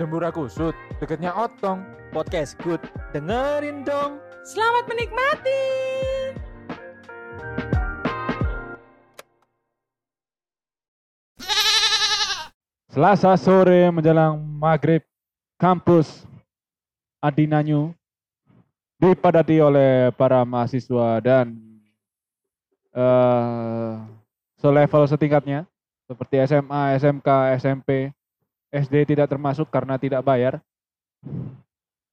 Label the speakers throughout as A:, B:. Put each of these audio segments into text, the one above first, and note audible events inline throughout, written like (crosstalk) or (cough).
A: Dembura kusut, deketnya otong.
B: Podcast good. Dengerin dong.
C: Selamat menikmati.
A: Selasa sore menjelang maghrib, kampus Adinanyu dipadati oleh para mahasiswa dan eh selevel setingkatnya seperti SMA, SMK, SMP, SD tidak termasuk karena tidak bayar.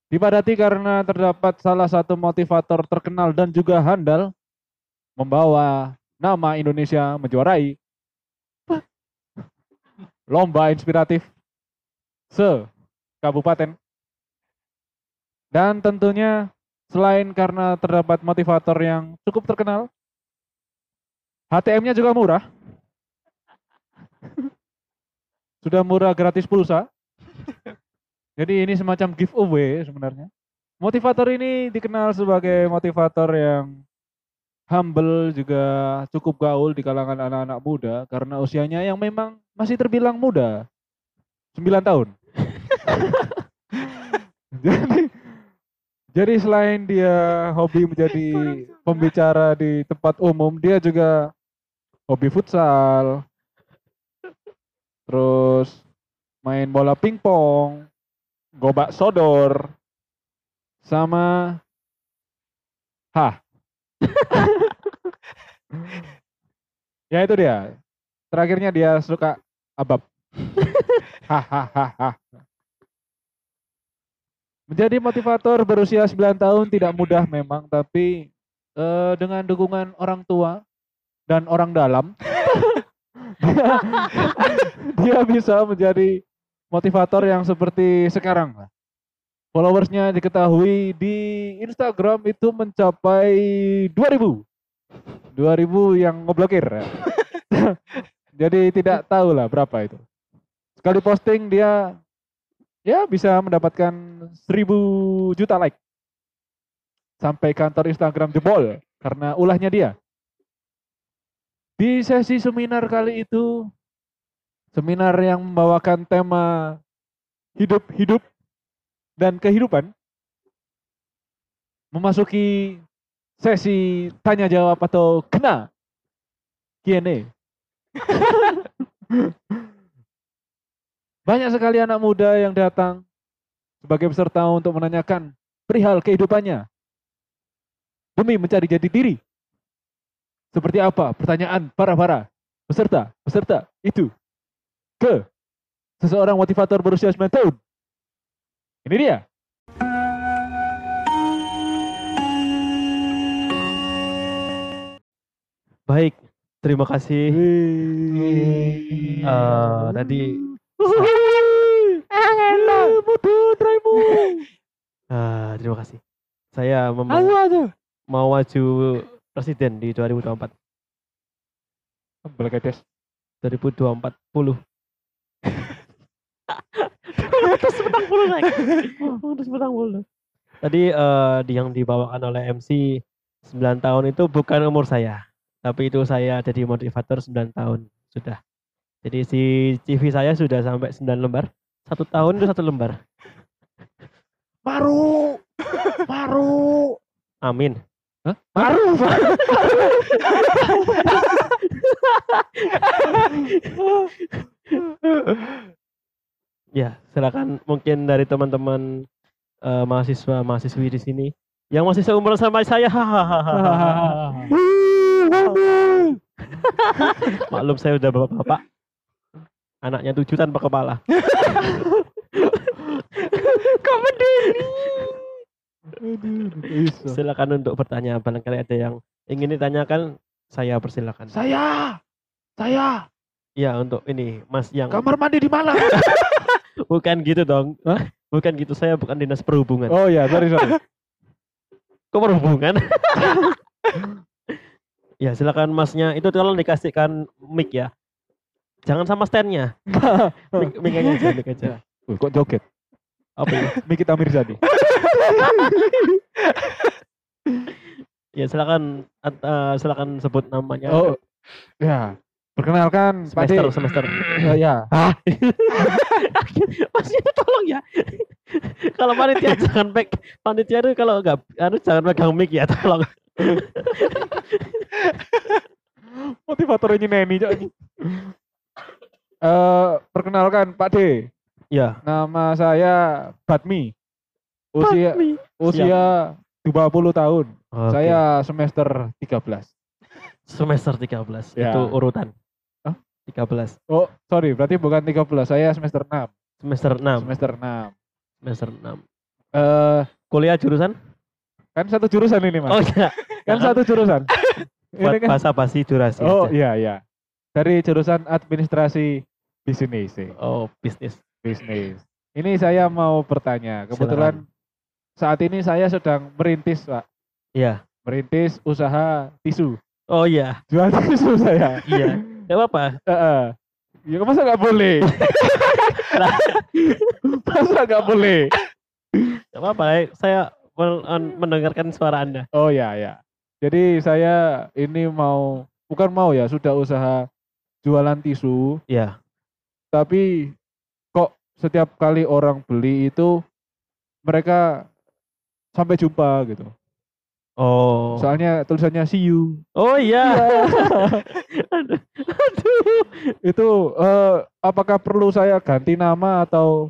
A: Dipadati karena terdapat salah satu motivator terkenal dan juga handal membawa nama Indonesia menjuarai lomba inspiratif se kabupaten. Dan tentunya selain karena terdapat motivator yang cukup terkenal, HTM-nya juga murah. Sudah murah gratis pulsa. Jadi ini semacam giveaway sebenarnya. Motivator ini dikenal sebagai motivator yang humble juga cukup gaul di kalangan anak-anak muda karena usianya yang memang masih terbilang muda. 9 tahun. (laughs) jadi jadi selain dia hobi menjadi pembicara di tempat umum, dia juga hobi futsal. Terus main bola pingpong, gobak sodor, sama hah. (laughs) ya itu dia. Terakhirnya dia suka abab. (laughs) Hahaha. Menjadi motivator berusia 9 tahun tidak mudah memang, tapi eh, dengan dukungan orang tua dan orang dalam, (laughs) dia, bisa menjadi motivator yang seperti sekarang. Followersnya diketahui di Instagram itu mencapai 2000. 2000 yang ngeblokir. (laughs) Jadi tidak tahu lah berapa itu. Sekali posting dia ya bisa mendapatkan 1000 juta like. Sampai kantor Instagram jebol karena ulahnya dia. Di sesi seminar kali itu seminar yang membawakan tema hidup-hidup dan kehidupan memasuki sesi tanya jawab atau kena Q&A. (laughs) Banyak sekali anak muda yang datang sebagai peserta untuk menanyakan perihal kehidupannya demi mencari jati diri. Seperti apa pertanyaan para-para peserta peserta itu ke seseorang motivator berusia 9 tahun. Ini dia.
B: Baik. Terima kasih. Eh, tadi Ah, terima kasih. Saya mau maju presiden di 2024.
A: Bangladesh.
B: 2024 puluh. Terus petang puluh lagi. Terus petang puluh. Tadi di- yang dibawakan oleh MC 9 tahun itu bukan umur saya. Tapi itu saya jadi motivator 9 tahun sudah. Jadi si CV saya sudah sampai 9 lembar. Satu tahun itu satu lembar.
A: Baru. Baru.
B: Amin.
A: Hah?
B: Ya, silakan mungkin dari teman-teman eh, mahasiswa mahasiswi di sini yang masih seumuran sama saya. (laughs) Maklum saya udah bapak-bapak. Anaknya tujuh tanpa kepala. (laughs) Kok Silakan untuk bertanya. Barangkali ada yang ingin ditanyakan, saya persilakan.
A: Saya. Saya.
B: Iya untuk ini Mas yang
A: Kamar mandi di mana? (laughs)
B: bukan gitu dong.
A: Hah?
B: Bukan gitu. Saya bukan dinas perhubungan.
A: Oh ya, sorry sorry. (laughs)
B: Kok perhubungan? (laughs) ya silakan Masnya. Itu tolong dikasihkan mic ya. Jangan sama standnya. Mic, mic aja, mic aja.
A: Kok joget?
B: Apa ya?
A: Mikita Mirzani.
B: Ya silakan at- eh, silakan sebut namanya.
A: Oh, ya. Perkenalkan Pak D.
B: semester semester.
A: Eh, ya.
B: Ah. (laughs) Masih tolong ya. kalau panitia jangan pek panitia itu kalau enggak harus jangan pegang mic ya tolong.
A: Motivator ini neni cok. Eh, perkenalkan Pak D.
B: Ya.
A: Nama saya Batmi. Usia usia 20 tahun.
B: Oke.
A: Saya semester 13.
B: semester 13
A: Ya.
B: itu urutan.
A: Hah?
B: 13
A: Oh, sorry, berarti bukan 13. Saya semester 6.
B: semester 6
A: Semester 6.
B: semester 6.
A: Eh,
B: Kuliah jurusan?
A: kan satu jurusan ini, Mas.
B: Oh iya.
A: kan satu jurusan. (laughs)
B: Buat
A: ini kan
B: bahasa basi durasi.
A: Oh
B: aja.
A: iya iya. Dari jurusan administrasi bisnis. eh,
B: Oh, bisnis.
A: Bisnis. Ini saya mau bertanya. Kebetulan saat ini saya sedang merintis, Pak.
B: Iya.
A: Merintis usaha tisu.
B: Oh iya.
A: Jual tisu saya.
B: Iya. Enggak apa-apa.
A: Heeh. Ya masa nggak boleh? (laughs) masa nggak boleh?
B: Enggak apa-apa. Saya men- en- mendengarkan suara Anda.
A: Oh ya ya. Jadi saya ini mau bukan mau ya sudah usaha jualan tisu,
B: Iya.
A: tapi kok setiap kali orang beli itu mereka sampai jumpa gitu.
B: Oh.
A: Soalnya tulisannya see you.
B: Oh iya. (laughs)
A: Aduh. Itu eh, apakah perlu saya ganti nama atau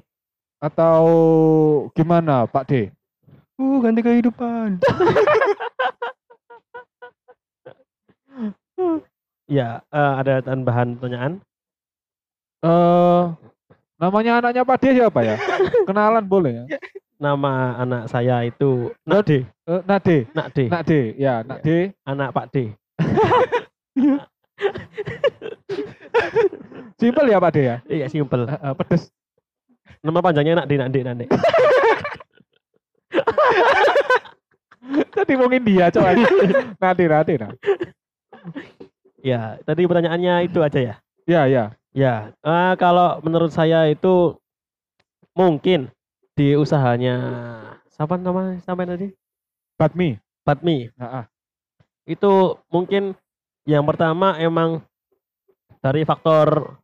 A: atau gimana Pak D?
D: Uh, ganti kehidupan. (laughs)
B: Ya, eh, ada tambahan pertanyaan.
A: Eh namanya anaknya Pak D siapa ya? (laughs) Kenalan boleh ya?
B: Nama anak saya itu D.
A: Nak D.
B: Nak D,
A: ya, Nak D.
B: Anak Pak D. (laughs)
A: Simpel ya Pak D ya?
B: Iya, simpel.
A: Eh, eh, pedes.
B: Nama panjangnya Nak D, Nak D, Nak D. (laughs)
A: Tadi ngomongin dia coba. (laughs) nanti nanti nah.
B: Ya, tadi pertanyaannya itu aja ya.
A: Ya ya.
B: Ya, eh, kalau menurut saya itu mungkin di usahanya siapa nama sampai tadi?
A: Batmi.
B: Patmi.
A: Nah, ah.
B: Itu mungkin yang pertama emang dari faktor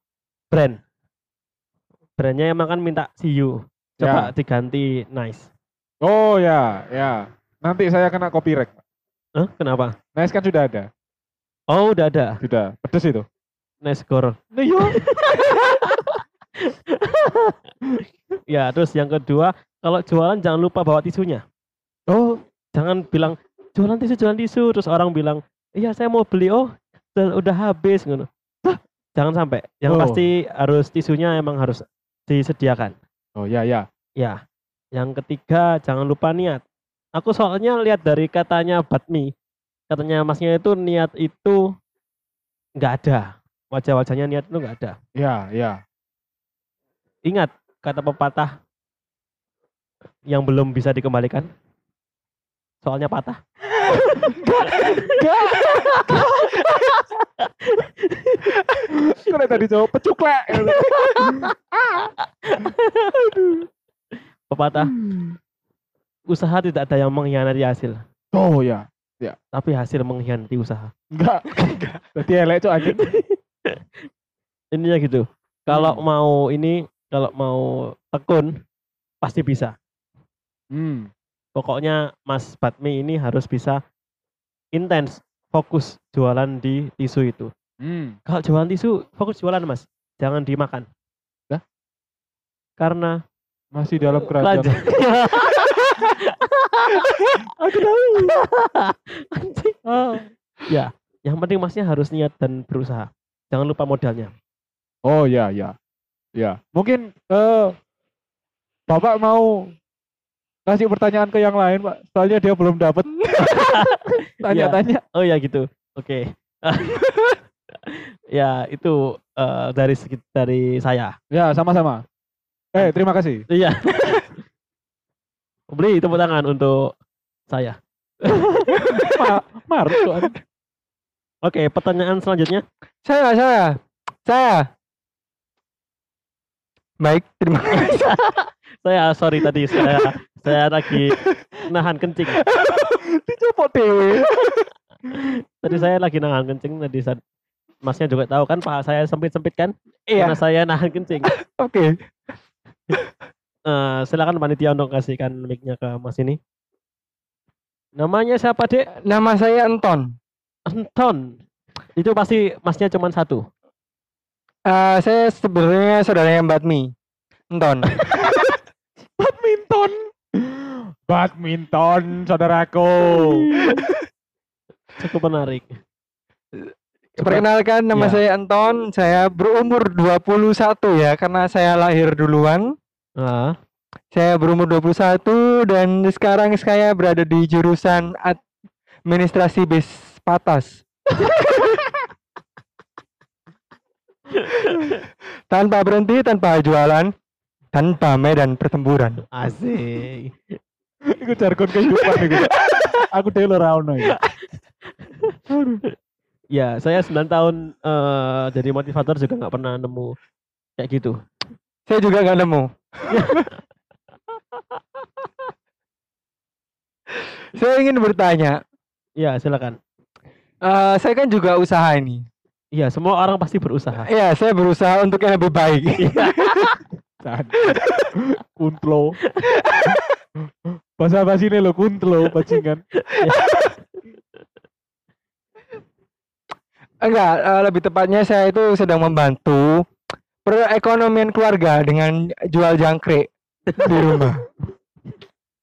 B: brand. Brandnya emang kan minta see you. Coba diganti nice.
A: Oh ya ya. Nanti saya kena copyright.
B: Hah? Kenapa?
A: Nice kan sudah ada.
B: Oh udah ada.
A: Sudah. Pedes itu.
B: Nice gore.
A: Iya. (laughs)
B: Ya, terus yang kedua, kalau jualan jangan lupa bawa tisunya.
A: Oh,
B: Jangan bilang jualan tisu, jualan tisu, terus orang bilang, "Iya, saya mau beli." Oh, udah, habis ngono. Hah? Jangan sampai. Yang
A: Oh.
B: pasti harus tisunya emang harus disediakan.
A: oh ya ya.
B: Ya. Yang ketiga, jangan lupa niat. Aku soalnya lihat dari katanya Batmi, katanya masnya itu niat itu nggak ada. Wajah-wajahnya niat itu nggak ada.
A: Ya ya.
B: Ingat kata pepatah yang belum bisa dikembalikan. Soalnya patah.
A: Kena tadi jawab pecuklek.
B: Pepatah usaha tidak ada yang mengkhianati hasil,
A: Oh ya.
B: tapi hasil mengkhianati usaha.
A: Enggak. Enggak. Tadi elek cok anjing. (laughs)
B: Intinya gitu. Kalau
A: Hmm.
B: mau ini, kalau mau tekun pasti bisa.
A: Hmm.
B: Pokoknya Mas Batmi ini harus bisa intens fokus jualan di tisu itu.
A: Hmm.
B: Kalau jualan tisu, fokus jualan Mas. Jangan dimakan. Karena
A: Masih dalam kerajaan. (laughs) Aku tahu. Ah.
B: ya, yang penting Masnya harus niat dan berusaha. Jangan lupa modalnya.
A: Oh ya ya. Ya. Mungkin eh Bapak mau kasih pertanyaan ke yang lain, Pak. Soalnya dia belum dapat. (laughs) Tanya-tanya.
B: Oh ya gitu. Oke. (laughs) ya itu eh, dari segi- dari saya.
A: Ya, sama-sama. Eh, terima kasih.
B: Iya. (laughs) Beri tepuk tangan untuk saya.
A: Ma Maruk tuh.
B: Oke, pertanyaan selanjutnya.
D: Saya, saya, saya. Baik, terima (laughs) kasih.
B: Saya sorry tadi saya saya lagi nahan kencing.
A: Dicopot dewe.
B: Tadi saya lagi nahan kencing tadi saat Masnya juga tahu kan paha saya sempit-sempit kan?
D: Iya.
B: Karena saya nahan kencing.
D: Oke.
B: Eh, silakan panitia untuk kasihkan mic-nya ke Mas ini. Namanya siapa, Dek?
D: Nama saya Anton.
B: Anton. Itu pasti Masnya cuma satu.
D: Eh, saya sebenarnya saudaranya Mbak Mi. Anton. (laughs)
A: Badminton. Badminton, saudaraku. (laughs)
B: Cukup menarik.
D: Perkenalkan nama
B: Ya.
D: saya Anton. Saya berumur 21 ya karena saya lahir duluan.
B: Ah,
D: Saya berumur 21 dan sekarang saya berada di jurusan administrasi bis patas. (laughs) (laughs) tanpa berhenti, tanpa jualan, tanpa medan pertempuran.
B: asik. (laughs)
A: Iku jargon kehidupan iku. (laughs) Aku dhewe ora ono ya.
B: Ya, saya 9 tahun eh, jadi motivator juga nggak pernah nemu kayak gitu.
D: Saya juga nggak nemu. saya ingin bertanya,
B: Ya, silakan.
D: eh, saya kan juga usaha ini.
B: Iya, semua orang pasti berusaha. (laughs)
D: Ya, saya berusaha untuk yang lebih baik. (laughs)
A: Jan. Kuntlo. Bahasa basi ini lo kuntlo bajingan.
D: Enggak, eh, lebih tepatnya saya itu sedang membantu perekonomian keluarga dengan jual jangkrik di rumah.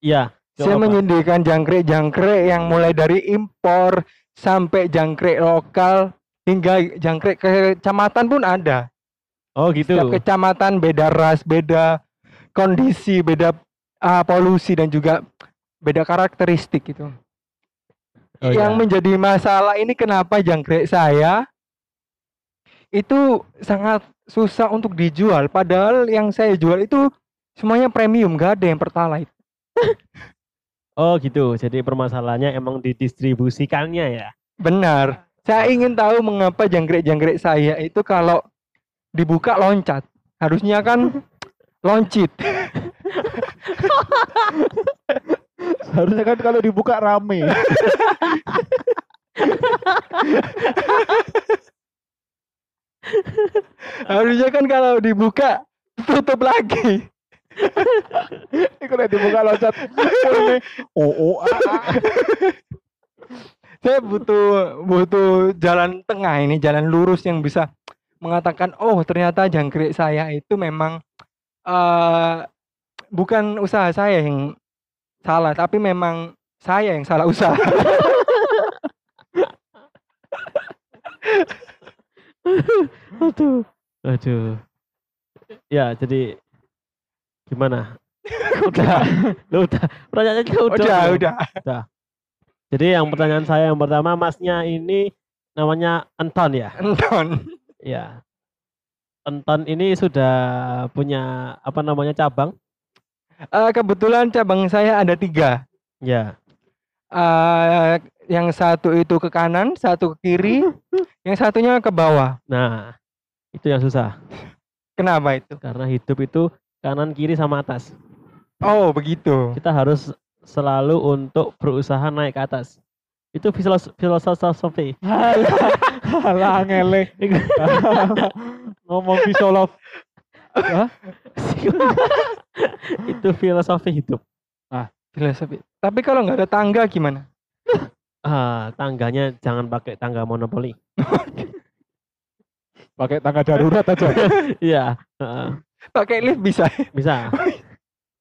B: Iya.
D: saya menyediakan jangkrik-jangkrik yang mulai dari impor sampai jangkrik lokal hingga jangkrik kecamatan pun ada.
B: Oh, gitu.
D: Setiap kecamatan beda ras, beda kondisi, beda ah, polusi dan juga beda karakteristik gitu.
B: Oh,
D: yang
B: iya.
D: menjadi masalah ini kenapa jangkrik saya itu sangat susah untuk dijual padahal yang saya jual itu semuanya premium gak ada yang pertalite (laughs)
B: Oh, gitu. Jadi permasalahannya emang didistribusikannya ya.
D: benar saya ingin tahu mengapa jangkrik-jangkrik saya itu kalau dibuka loncat harusnya kan (laughs) loncit (laughs)
A: Seharusnya kan kalau dibuka rame. (laughs)
D: harusnya kan kalau dibuka tutup lagi
A: Iku nek dibuka loncat. Ini oh oh ah, ah.
D: Saya butuh butuh jalan tengah ini jalan lurus yang bisa mengatakan oh ternyata jangkrik saya itu memang eh bukan usaha saya yang salah tapi memang saya yang salah usaha (laughs)
B: Aduh. Aduh. Ya, jadi gimana? (laughs) udah, lu udah. Pertanyaannya udah.
D: udah
B: belum?
D: udah
B: Jadi yang pertanyaan saya yang pertama, masnya ini namanya Anton ya?
D: Anton
B: Ya. Anton ini sudah punya apa namanya cabang?
D: Eh, kebetulan cabang saya ada tiga
B: Ya.
D: Eh, yang satu itu ke kanan satu ke kiri yang satunya ke bawah
B: Nah, itu yang susah.
D: kenapa itu
B: Karena hidup itu kanan kiri sama atas.
D: oh begitu
B: Kita harus selalu untuk berusaha naik ke atas. Itu filos- filosofi.
A: Halah, (laughs) ngele. (laughs) Ngomong Visolof. (laughs)
B: itu filosofi hidup.
D: filosofi tapi kalau nggak ada tangga gimana
B: Ah, tangganya jangan pakai tangga monopoli.
A: Pakai tangga darurat aja.
B: Iya,
D: pakai lift bisa
B: bisa.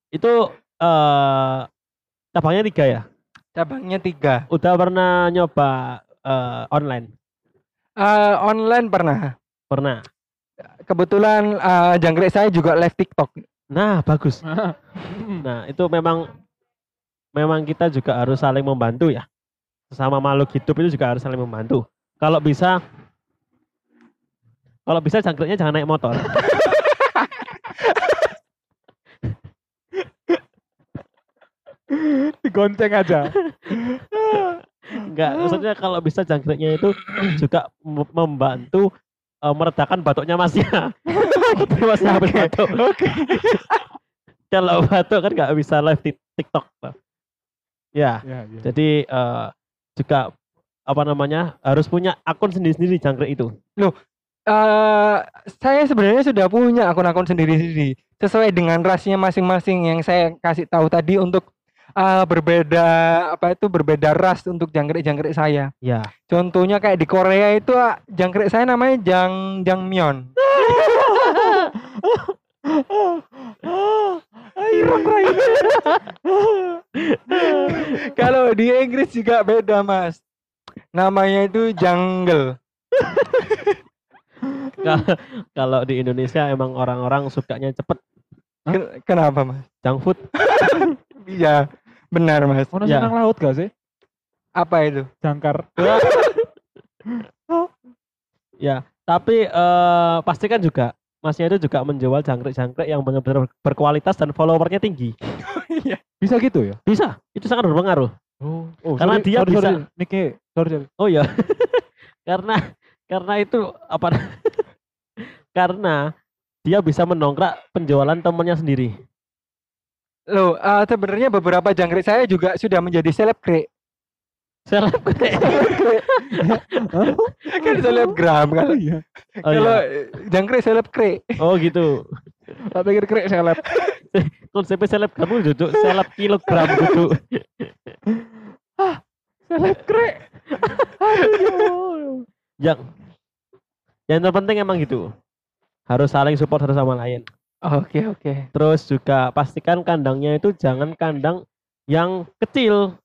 B: itu eh cabangnya tiga ya.
D: cabangnya tiga
B: Udah pernah nyoba eh, online?
D: Eh, online pernah
B: Pernah.
D: kebetulan eh, jangkrik saya juga live TikTok
B: Nah, bagus. (laughs) Nah, itu memang memang kita juga harus saling membantu ya. Sesama makhluk hidup itu juga harus saling membantu. Kalau bisa kalau bisa jangkriknya jangan naik motor. (laughs)
A: Digonceng aja.
B: Enggak, maksudnya kalau bisa jangkriknya itu juga mem- membantu eh, meredakan batuknya masnya. Tapi (laughs) masnya habis batuk. (laughs) kalau batuk kan nggak bisa live di TikTok. Ya,
A: Ya, ya.
B: jadi eh, juga apa namanya harus punya akun sendiri-sendiri jangkrik itu.
D: eh saya sebenarnya sudah punya akun-akun sendiri-sendiri sesuai dengan rasnya masing-masing yang saya kasih tahu tadi untuk eh, berbeda apa itu berbeda ras untuk jangkrik-jangkrik saya.
B: Ya.
D: Contohnya kayak di Korea itu ah, jangkrik saya namanya Jang Jangmyeon. Kalau di Inggris juga beda, Mas. Namanya itu Jungle.
B: Kalau- Kalau di Indonesia emang orang-orang sukanya cepet
D: Ken- Kenapa, Mas?
B: junk food.
D: Iya, benar, Mas.
A: Ono
B: Ya.
A: senang laut gak sih?
D: Apa itu?
A: Jangkar. (laughs)
B: Ya, tapi eh pastikan juga Masnya itu juga menjual jangkrik-jangkrik yang benar-benar berkualitas dan followernya tinggi.
A: Bisa gitu ya?
B: Bisa, itu sangat berpengaruh.
A: Oh, oh
B: Karena
A: sorry,
B: dia
A: sorry,
B: bisa-
A: sorry. Niki, sorry, sorry.
B: Oh ya, (laughs) karena karena itu apa? (laughs) karena dia bisa mendongkrak penjualan temennya sendiri.
D: Loh, eh, sebenarnya beberapa jangkrik saya juga sudah menjadi selebgram.
B: Selebgram. (laughs)
D: kan selebgram
A: Oh
D: kalau
A: iya.
B: Oh,
D: kalau
B: iya.
D: jangkrik selebgram.
B: oh gitu.
A: Tak pikir krek seleb. (laughs)
B: Konsepnya selebgram itu duduk seleb kilogram duduk.
A: Seleb krek. Aduh.
B: Yang yang terpenting emang gitu. Harus saling support satu sama lain.
D: Oke, oke.
B: Terus juga pastikan kandangnya itu jangan kandang yang kecil.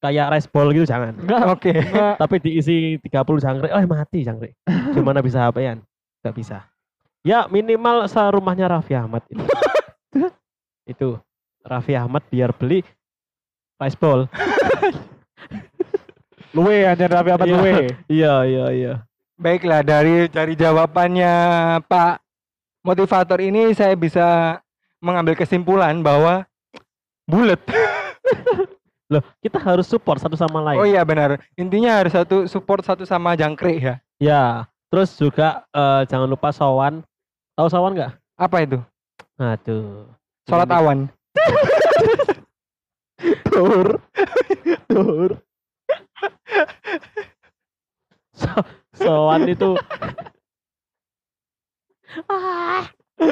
B: Kayak rice ball gitu jangan.
A: Enggak,
D: Oke.
A: enggak.
B: Tapi diisi 30 jangkrik, oh mati jangkrik. Gimana bisa HP-an? Gak bisa. Ya minimal serumahnya Raffi Ahmad itu. (laughs) itu Raffi Ahmad biar beli rice ball. (laughs)
A: Luwe anjir tapi apa
B: Iya.
A: luwe?
B: Iya iya iya.
D: Baiklah dari dari jawabannya Pak motivator ini saya bisa mengambil kesimpulan bahwa bulat. (laughs)
B: Loh, kita harus support satu sama lain.
D: Oh iya benar. Intinya harus satu support satu sama jangkrik ya.
B: Ya, terus juga eh, jangan lupa sowan. Tahu sowan nggak?
D: Apa itu?
B: Aduh.
D: Sholat awan. (laughs)
A: Tur. Tur. (laughs)
B: So- sowan itu Ah. (laughs)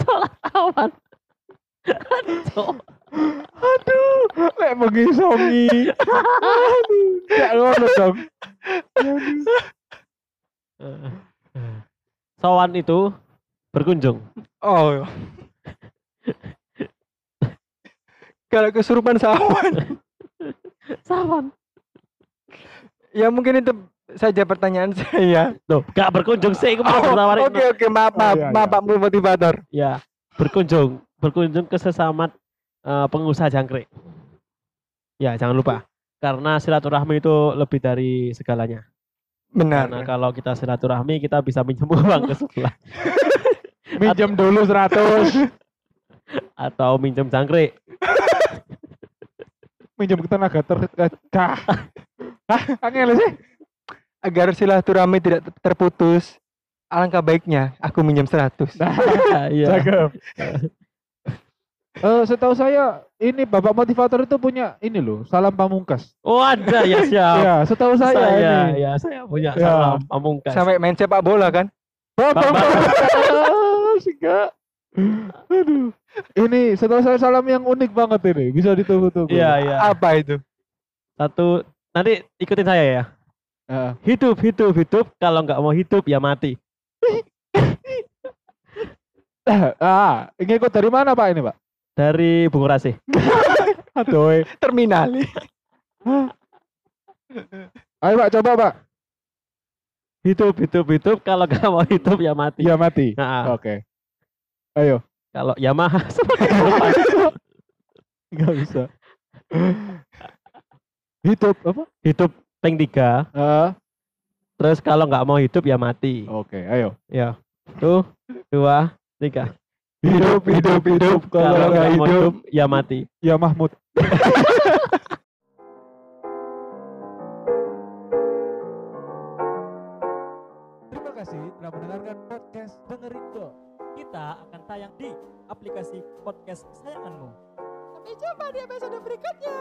B: Sholat awan. Aduh.
A: Aduh, lek bengi songi. Aduh, gak ngono dong.
B: Sowan itu berkunjung.
D: Oh. Kalau kesurupan sawan.
B: Sowan.
D: ya mungkin itu saja pertanyaan (laughs) saya.
B: Loh, gak berkunjung sih, aku mau
D: Oh. Oke oke maaf
A: Oh,
D: maaf
A: iya,
D: maaf
A: iya.
D: Pak motivator.
B: Ya, berkunjung, berkunjung ke sesama eh, pengusaha jangkrik. Ya, jangan lupa. Karena silaturahmi itu lebih dari segalanya.
D: Benar.
B: Karena kalau kita silaturahmi, kita bisa minjem (laughs) uang ke sebelah (laughs)
A: Minjem dulu 100.
B: atau minjem jangkrik.
A: Minjem ke tenaga terkecah. Hah, angel sih?
D: Agar silaturahmi tidak ter- terputus, alangkah baiknya aku minjem 100. (laughs)
B: Iya.
A: Cakep. (laughs) Eh, setahu saya ini Bapak motivator itu punya ini loh, salam pamungkas.
B: Oh ada ya siap.
A: Ya, setahu saya, ini.
B: ya saya punya
A: Ya.
B: salam pamungkas.
D: Sampai main sepak bola kan?
A: Bapak,
B: Bapak.
A: Sika. Aduh. Ini setahu saya salam yang unik banget ini, bisa ditunggu-tunggu.
B: Iya iya.
D: Apa itu?
B: Satu nanti ikutin saya ya.
A: Heeh.
B: Hidup hidup hidup. Kalau nggak mau hidup ya mati. (laughs)
A: ah, ini ikut dari mana Pak ini Pak?
B: Dari Bung Rasih. (laughs)
A: Aduh.
D: Terminal.
A: Ayo Pak, coba Pak.
B: Hidup hidup hidup. Kalau nggak mau hidup ya mati.
A: Iya mati.
B: Nah,
A: Oke. Ayo.
B: kalau Yamaha. (laughs)
A: Enggak bisa. Hidup apa?
B: hidup tank tiga.
A: Ah,
B: Terus kalau nggak mau hidup ya mati.
A: Oke, ayo.
B: Ya. Tuh dua tiga.
A: Hidup, hidup, hidup. Kalau nggak
B: mau
A: hidup,
B: ya mati.
A: ya Mahmud. (laughs) Terima kasih telah mendengarkan podcast dengerin dong.
E: Kita akan tayang di aplikasi podcast kesayanganmu.
C: Sampai jumpa di episode berikutnya.